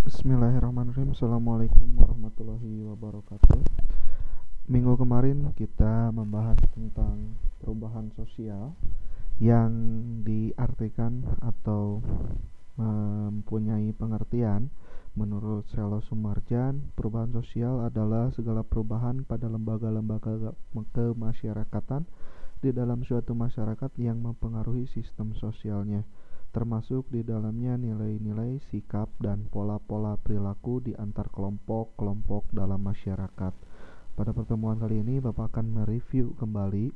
Bismillahirrahmanirrahim. Assalamualaikum warahmatullahi wabarakatuh. Minggu kemarin kita membahas tentang perubahan sosial Yang diartikan atau mempunyai pengertian. Menurut Selo Sumarjan Perubahan sosial adalah segala perubahan pada lembaga-lembaga kemasyarakatan Di dalam suatu masyarakat yang mempengaruhi sistem sosialnya termasuk di dalamnya nilai-nilai, sikap, dan pola-pola perilaku di antar kelompok-kelompok dalam masyarakat. Pada pertemuan kali ini, Bapak akan mereview kembali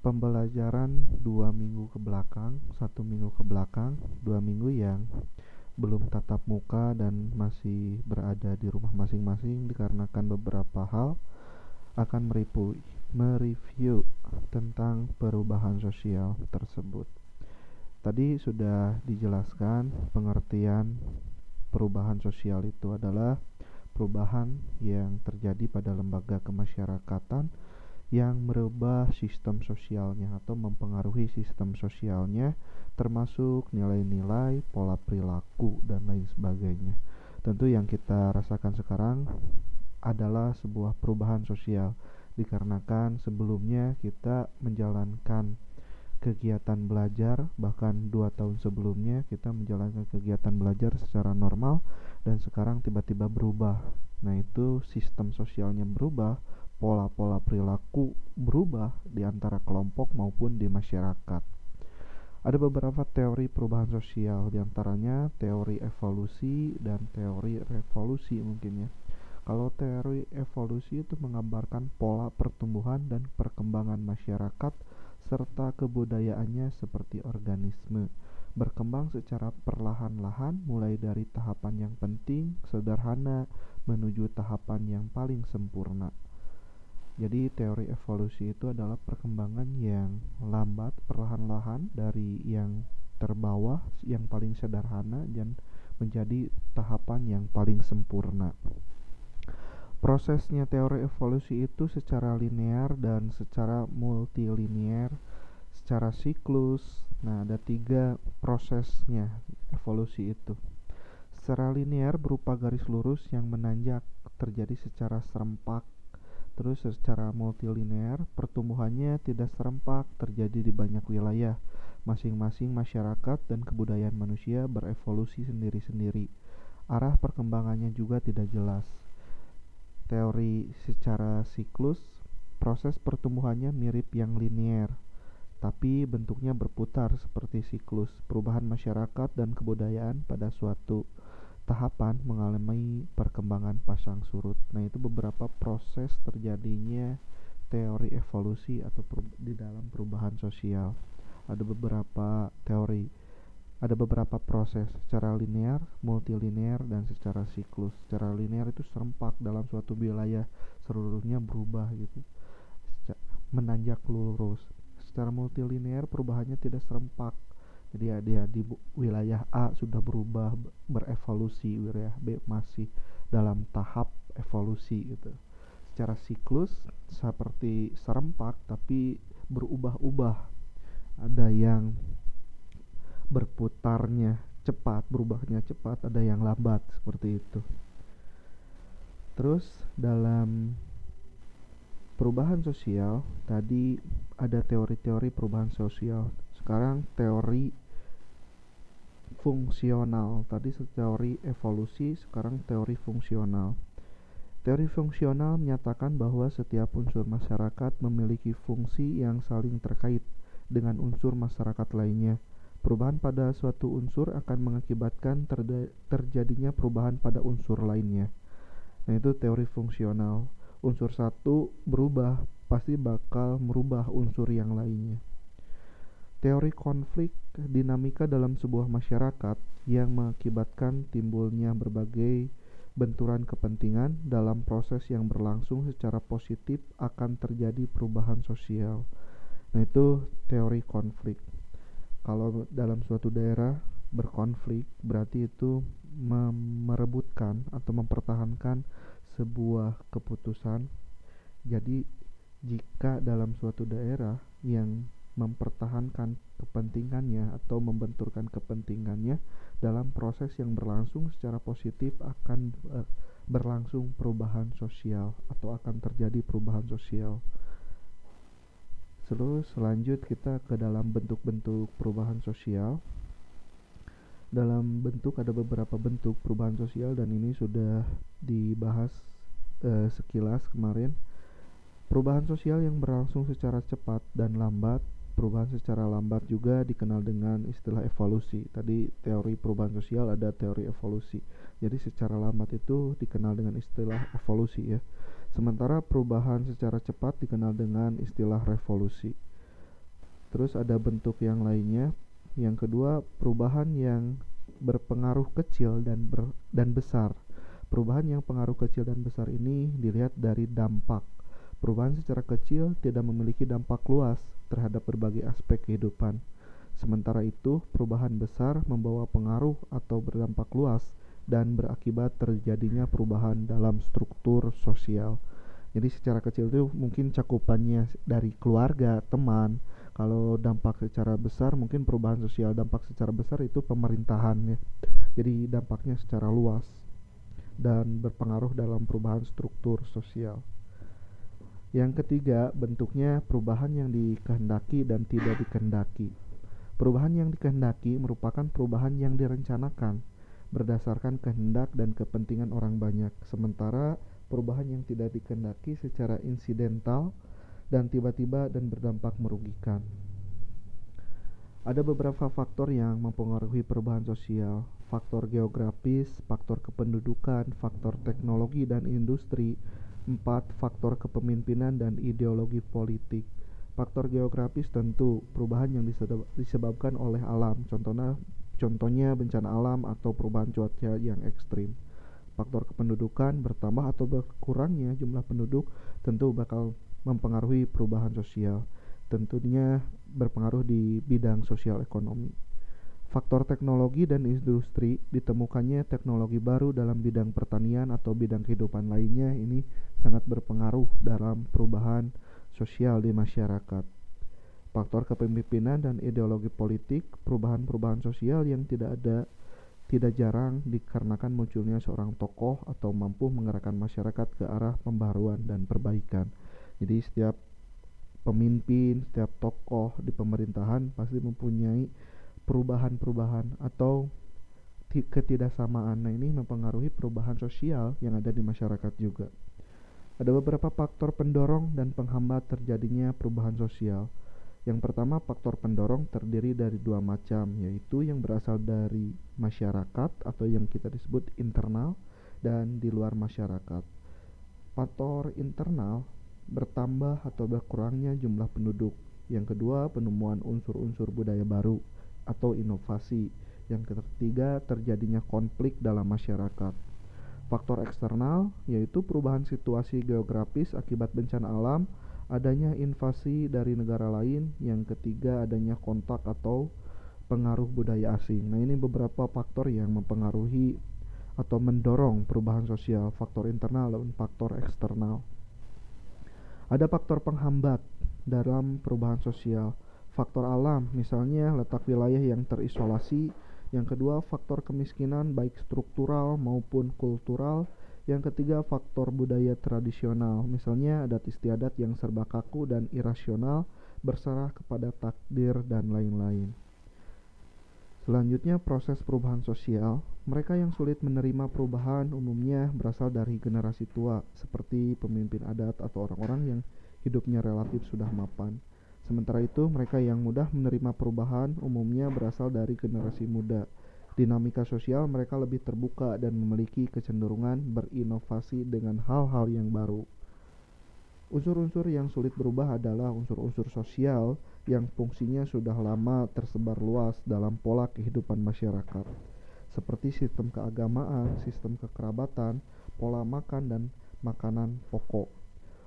pembelajaran dua minggu ke belakang, satu minggu ke belakang, dua minggu yang belum tatap muka dan masih berada di rumah masing-masing dikarenakan beberapa hal akan mereview tentang perubahan sosial tersebut. Tadi sudah dijelaskan pengertian perubahan sosial itu adalah perubahan yang terjadi pada lembaga kemasyarakatan yang merubah sistem sosialnya atau mempengaruhi sistem sosialnya termasuk nilai-nilai, pola perilaku dan lain sebagainya. Tentu yang kita rasakan sekarang adalah sebuah perubahan sosial dikarenakan sebelumnya kita menjalankan kegiatan belajar bahkan dua tahun sebelumnya kita menjalankan kegiatan belajar secara normal dan sekarang tiba-tiba berubah. Nah itu sistem sosialnya berubah pola-pola perilaku berubah di antara kelompok maupun di masyarakat. Ada beberapa teori perubahan sosial di antaranya teori evolusi dan teori revolusi mungkin ya. Kalau teori evolusi itu menggambarkan pola pertumbuhan dan perkembangan masyarakat serta kebudayaannya seperti organisme berkembang secara perlahan-lahan mulai dari tahapan yang penting, sederhana menuju tahapan yang paling sempurna. Jadi teori evolusi itu adalah perkembangan yang lambat, perlahan-lahan dari yang terbawah, yang paling sederhana dan menjadi tahapan yang paling sempurna. Prosesnya teori evolusi itu secara linear dan secara multilinear, secara siklus. Nah, ada tiga prosesnya evolusi itu. Secara linear berupa garis lurus yang menanjak terjadi secara serempak. Terus secara multilinear pertumbuhannya tidak serempak terjadi di banyak wilayah. Masing-masing masyarakat dan kebudayaan manusia berevolusi sendiri-sendiri. Arah perkembangannya juga tidak jelas teori secara siklus, proses pertumbuhannya mirip yang linier, tapi bentuknya berputar seperti siklus. Perubahan masyarakat dan kebudayaan pada suatu tahapan mengalami perkembangan pasang surut. Nah, itu beberapa proses terjadinya teori evolusi atau di dalam perubahan sosial. Ada beberapa teori ada beberapa proses secara linear, multilinear, dan secara siklus. Secara linear itu serempak dalam suatu wilayah seluruhnya berubah gitu, menanjak lurus. Secara multilinear perubahannya tidak serempak. Jadi ya dia di wilayah A sudah berubah berevolusi, wilayah B masih dalam tahap evolusi gitu. Secara siklus seperti serempak tapi berubah-ubah. Ada yang berputarnya cepat, berubahnya cepat, ada yang lambat seperti itu. Terus dalam perubahan sosial tadi ada teori-teori perubahan sosial. Sekarang teori fungsional. Tadi teori evolusi, sekarang teori fungsional. Teori fungsional menyatakan bahwa setiap unsur masyarakat memiliki fungsi yang saling terkait dengan unsur masyarakat lainnya Perubahan pada suatu unsur akan mengakibatkan terjadinya perubahan pada unsur lainnya. Nah, itu teori fungsional. Unsur satu berubah pasti bakal merubah unsur yang lainnya. Teori konflik dinamika dalam sebuah masyarakat yang mengakibatkan timbulnya berbagai benturan kepentingan dalam proses yang berlangsung secara positif akan terjadi perubahan sosial. Nah, itu teori konflik kalau dalam suatu daerah berkonflik berarti itu merebutkan atau mempertahankan sebuah keputusan jadi jika dalam suatu daerah yang mempertahankan kepentingannya atau membenturkan kepentingannya dalam proses yang berlangsung secara positif akan uh, berlangsung perubahan sosial atau akan terjadi perubahan sosial. Terus selanjut kita ke dalam bentuk-bentuk perubahan sosial. Dalam bentuk ada beberapa bentuk perubahan sosial dan ini sudah dibahas uh, sekilas kemarin. Perubahan sosial yang berlangsung secara cepat dan lambat perubahan secara lambat juga dikenal dengan istilah evolusi. Tadi teori perubahan sosial ada teori evolusi. Jadi secara lambat itu dikenal dengan istilah evolusi ya. Sementara perubahan secara cepat dikenal dengan istilah revolusi. Terus ada bentuk yang lainnya. Yang kedua, perubahan yang berpengaruh kecil dan ber, dan besar. Perubahan yang pengaruh kecil dan besar ini dilihat dari dampak. Perubahan secara kecil tidak memiliki dampak luas terhadap berbagai aspek kehidupan. Sementara itu, perubahan besar membawa pengaruh atau berdampak luas dan berakibat terjadinya perubahan dalam struktur sosial. Jadi secara kecil itu mungkin cakupannya dari keluarga, teman. Kalau dampak secara besar mungkin perubahan sosial, dampak secara besar itu pemerintahan ya. Jadi dampaknya secara luas dan berpengaruh dalam perubahan struktur sosial. Yang ketiga, bentuknya perubahan yang dikehendaki dan tidak dikehendaki. Perubahan yang dikehendaki merupakan perubahan yang direncanakan berdasarkan kehendak dan kepentingan orang banyak, sementara perubahan yang tidak dikehendaki secara insidental dan tiba-tiba dan berdampak merugikan. Ada beberapa faktor yang mempengaruhi perubahan sosial, faktor geografis, faktor kependudukan, faktor teknologi dan industri, Empat, faktor kepemimpinan dan ideologi politik. Faktor geografis tentu perubahan yang disebabkan oleh alam, contohnya contohnya bencana alam atau perubahan cuaca yang ekstrim. Faktor kependudukan bertambah atau berkurangnya jumlah penduduk tentu bakal mempengaruhi perubahan sosial. Tentunya berpengaruh di bidang sosial ekonomi. Faktor teknologi dan industri ditemukannya teknologi baru dalam bidang pertanian atau bidang kehidupan lainnya ini sangat berpengaruh dalam perubahan sosial di masyarakat. Faktor kepemimpinan dan ideologi politik, perubahan-perubahan sosial yang tidak ada tidak jarang dikarenakan munculnya seorang tokoh atau mampu menggerakkan masyarakat ke arah pembaruan dan perbaikan. Jadi setiap pemimpin, setiap tokoh di pemerintahan pasti mempunyai perubahan-perubahan atau ketidaksamaan. Nah, ini mempengaruhi perubahan sosial yang ada di masyarakat juga. Ada beberapa faktor pendorong dan penghambat terjadinya perubahan sosial. Yang pertama, faktor pendorong terdiri dari dua macam, yaitu yang berasal dari masyarakat atau yang kita disebut internal dan di luar masyarakat. Faktor internal bertambah atau berkurangnya jumlah penduduk. Yang kedua, penemuan unsur-unsur budaya baru atau inovasi. Yang ketiga, terjadinya konflik dalam masyarakat. Faktor eksternal yaitu perubahan situasi geografis akibat bencana alam, adanya invasi dari negara lain, yang ketiga adanya kontak atau pengaruh budaya asing. Nah, ini beberapa faktor yang mempengaruhi atau mendorong perubahan sosial, faktor internal dan faktor eksternal. Ada faktor penghambat dalam perubahan sosial faktor alam, misalnya letak wilayah yang terisolasi. Yang kedua, faktor kemiskinan baik struktural maupun kultural. Yang ketiga, faktor budaya tradisional, misalnya adat istiadat yang serba kaku dan irasional, berserah kepada takdir dan lain-lain. Selanjutnya, proses perubahan sosial. Mereka yang sulit menerima perubahan umumnya berasal dari generasi tua, seperti pemimpin adat atau orang-orang yang hidupnya relatif sudah mapan. Sementara itu, mereka yang mudah menerima perubahan umumnya berasal dari generasi muda. Dinamika sosial mereka lebih terbuka dan memiliki kecenderungan berinovasi dengan hal-hal yang baru. Unsur-unsur yang sulit berubah adalah unsur-unsur sosial yang fungsinya sudah lama tersebar luas dalam pola kehidupan masyarakat, seperti sistem keagamaan, sistem kekerabatan, pola makan, dan makanan pokok.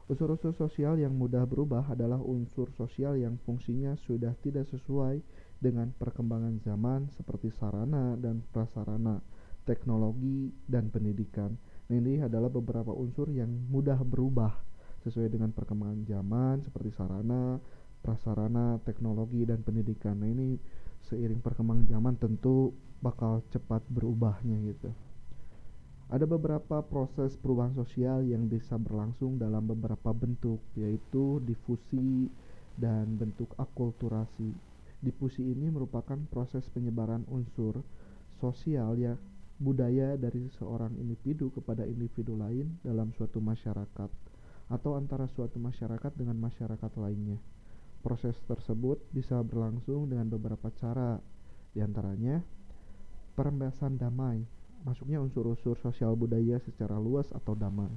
Unsur-unsur sosial yang mudah berubah adalah unsur sosial yang fungsinya sudah tidak sesuai dengan perkembangan zaman seperti sarana dan prasarana, teknologi, dan pendidikan. Nah, ini adalah beberapa unsur yang mudah berubah sesuai dengan perkembangan zaman seperti sarana, prasarana, teknologi, dan pendidikan. Nah, ini seiring perkembangan zaman tentu bakal cepat berubahnya gitu. Ada beberapa proses perubahan sosial yang bisa berlangsung dalam beberapa bentuk, yaitu difusi dan bentuk akulturasi. Difusi ini merupakan proses penyebaran unsur sosial ya budaya dari seorang individu kepada individu lain dalam suatu masyarakat atau antara suatu masyarakat dengan masyarakat lainnya. Proses tersebut bisa berlangsung dengan beberapa cara, di antaranya perembasan damai, masuknya unsur-unsur sosial budaya secara luas atau damai.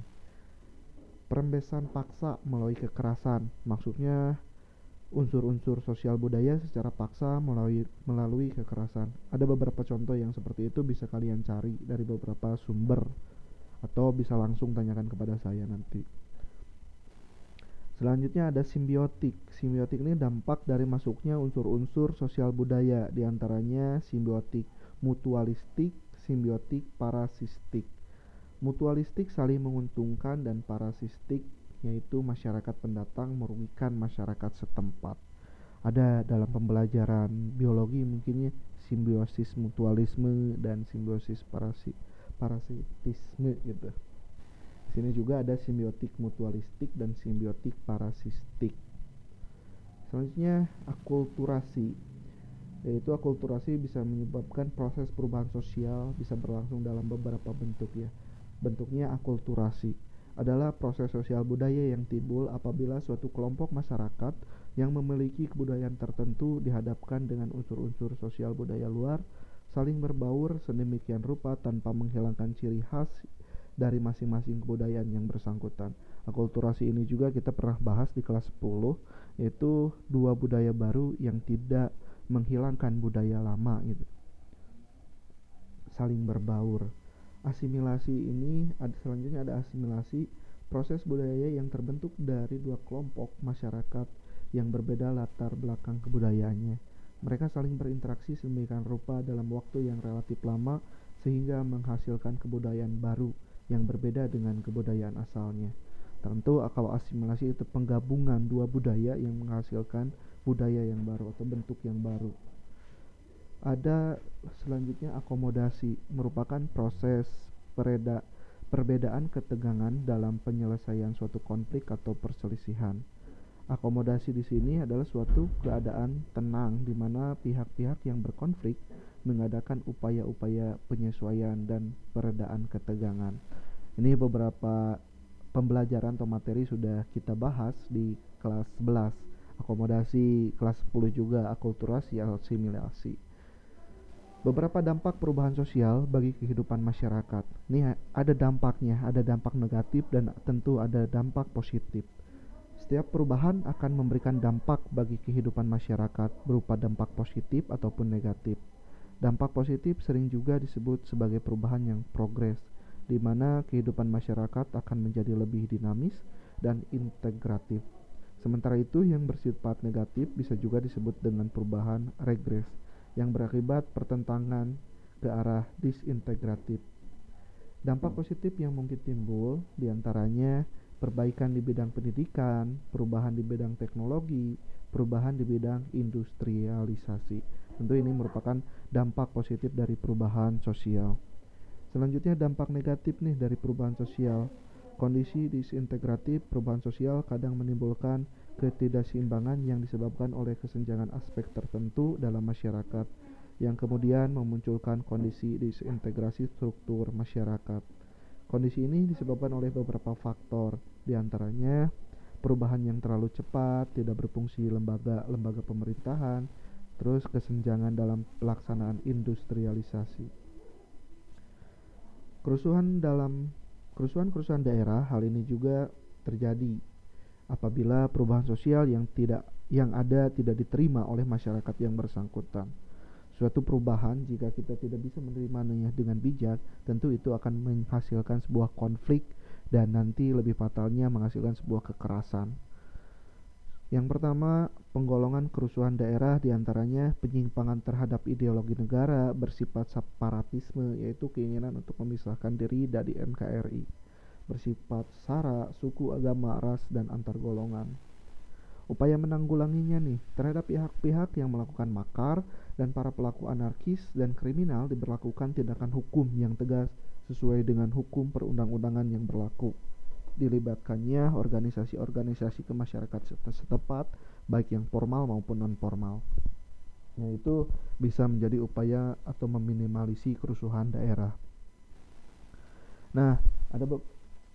Perembesan paksa melalui kekerasan, maksudnya unsur-unsur sosial budaya secara paksa melalui melalui kekerasan. Ada beberapa contoh yang seperti itu bisa kalian cari dari beberapa sumber atau bisa langsung tanyakan kepada saya nanti. Selanjutnya ada simbiotik. Simbiotik ini dampak dari masuknya unsur-unsur sosial budaya, di antaranya simbiotik mutualistik, simbiotik parasistik. Mutualistik saling menguntungkan dan parasistik yaitu masyarakat pendatang merugikan masyarakat setempat. Ada dalam pembelajaran biologi mungkinnya simbiosis mutualisme dan simbiosis parasi, parasitisme gitu sini juga ada simbiotik mutualistik dan simbiotik parasistik. Selanjutnya akulturasi. Yaitu akulturasi bisa menyebabkan proses perubahan sosial bisa berlangsung dalam beberapa bentuk ya. Bentuknya akulturasi adalah proses sosial budaya yang timbul apabila suatu kelompok masyarakat yang memiliki kebudayaan tertentu dihadapkan dengan unsur-unsur sosial budaya luar saling berbaur sedemikian rupa tanpa menghilangkan ciri khas dari masing-masing kebudayaan yang bersangkutan. Akulturasi ini juga kita pernah bahas di kelas 10 yaitu dua budaya baru yang tidak menghilangkan budaya lama gitu. Saling berbaur. Asimilasi ini ada selanjutnya ada asimilasi proses budaya yang terbentuk dari dua kelompok masyarakat yang berbeda latar belakang kebudayaannya. Mereka saling berinteraksi sedemikian rupa dalam waktu yang relatif lama sehingga menghasilkan kebudayaan baru yang berbeda dengan kebudayaan asalnya. Tentu kalau asimilasi itu penggabungan dua budaya yang menghasilkan budaya yang baru atau bentuk yang baru. Ada selanjutnya akomodasi merupakan proses pereda, perbedaan ketegangan dalam penyelesaian suatu konflik atau perselisihan. Akomodasi di sini adalah suatu keadaan tenang di mana pihak-pihak yang berkonflik mengadakan upaya-upaya penyesuaian dan peredaan ketegangan. Ini beberapa pembelajaran atau materi sudah kita bahas di kelas 11. Akomodasi kelas 10 juga akulturasi asimilasi. Beberapa dampak perubahan sosial bagi kehidupan masyarakat. Ini ada dampaknya, ada dampak negatif dan tentu ada dampak positif. Setiap perubahan akan memberikan dampak bagi kehidupan masyarakat berupa dampak positif ataupun negatif. Dampak positif sering juga disebut sebagai perubahan yang progres, di mana kehidupan masyarakat akan menjadi lebih dinamis dan integratif. Sementara itu, yang bersifat negatif bisa juga disebut dengan perubahan regres, yang berakibat pertentangan ke arah disintegratif. Dampak positif yang mungkin timbul di antaranya perbaikan di bidang pendidikan, perubahan di bidang teknologi, perubahan di bidang industrialisasi. Tentu ini merupakan dampak positif dari perubahan sosial. Selanjutnya dampak negatif nih dari perubahan sosial. Kondisi disintegratif perubahan sosial kadang menimbulkan ketidakseimbangan yang disebabkan oleh kesenjangan aspek tertentu dalam masyarakat yang kemudian memunculkan kondisi disintegrasi struktur masyarakat. Kondisi ini disebabkan oleh beberapa faktor, di antaranya perubahan yang terlalu cepat, tidak berfungsi lembaga-lembaga pemerintahan, terus kesenjangan dalam pelaksanaan industrialisasi. Kerusuhan dalam kerusuhan-kerusuhan daerah hal ini juga terjadi apabila perubahan sosial yang tidak yang ada tidak diterima oleh masyarakat yang bersangkutan. Suatu perubahan jika kita tidak bisa menerimanya dengan bijak, tentu itu akan menghasilkan sebuah konflik dan nanti lebih fatalnya menghasilkan sebuah kekerasan. Yang pertama, penggolongan kerusuhan daerah di antaranya penyimpangan terhadap ideologi negara bersifat separatisme, yaitu keinginan untuk memisahkan diri dari NKRI, bersifat sara, suku, agama, ras, dan antar golongan upaya menanggulanginya nih terhadap pihak-pihak yang melakukan makar dan para pelaku anarkis dan kriminal diberlakukan tindakan hukum yang tegas sesuai dengan hukum perundang-undangan yang berlaku. Dilibatkannya organisasi-organisasi kemasyarakatan setempat, baik yang formal maupun non-formal. Yaitu bisa menjadi upaya atau meminimalisi kerusuhan daerah. Nah, ada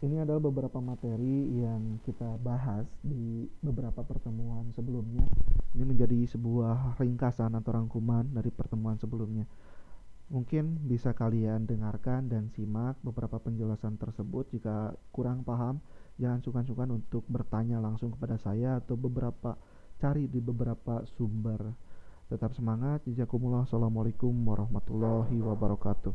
ini adalah beberapa materi yang kita bahas di beberapa pertemuan sebelumnya. Ini menjadi sebuah ringkasan atau rangkuman dari pertemuan sebelumnya. Mungkin bisa kalian dengarkan dan simak beberapa penjelasan tersebut. Jika kurang paham, jangan sungkan-sungkan untuk bertanya langsung kepada saya atau beberapa cari di beberapa sumber. Tetap semangat. Jazakumullah. Assalamualaikum warahmatullahi wabarakatuh.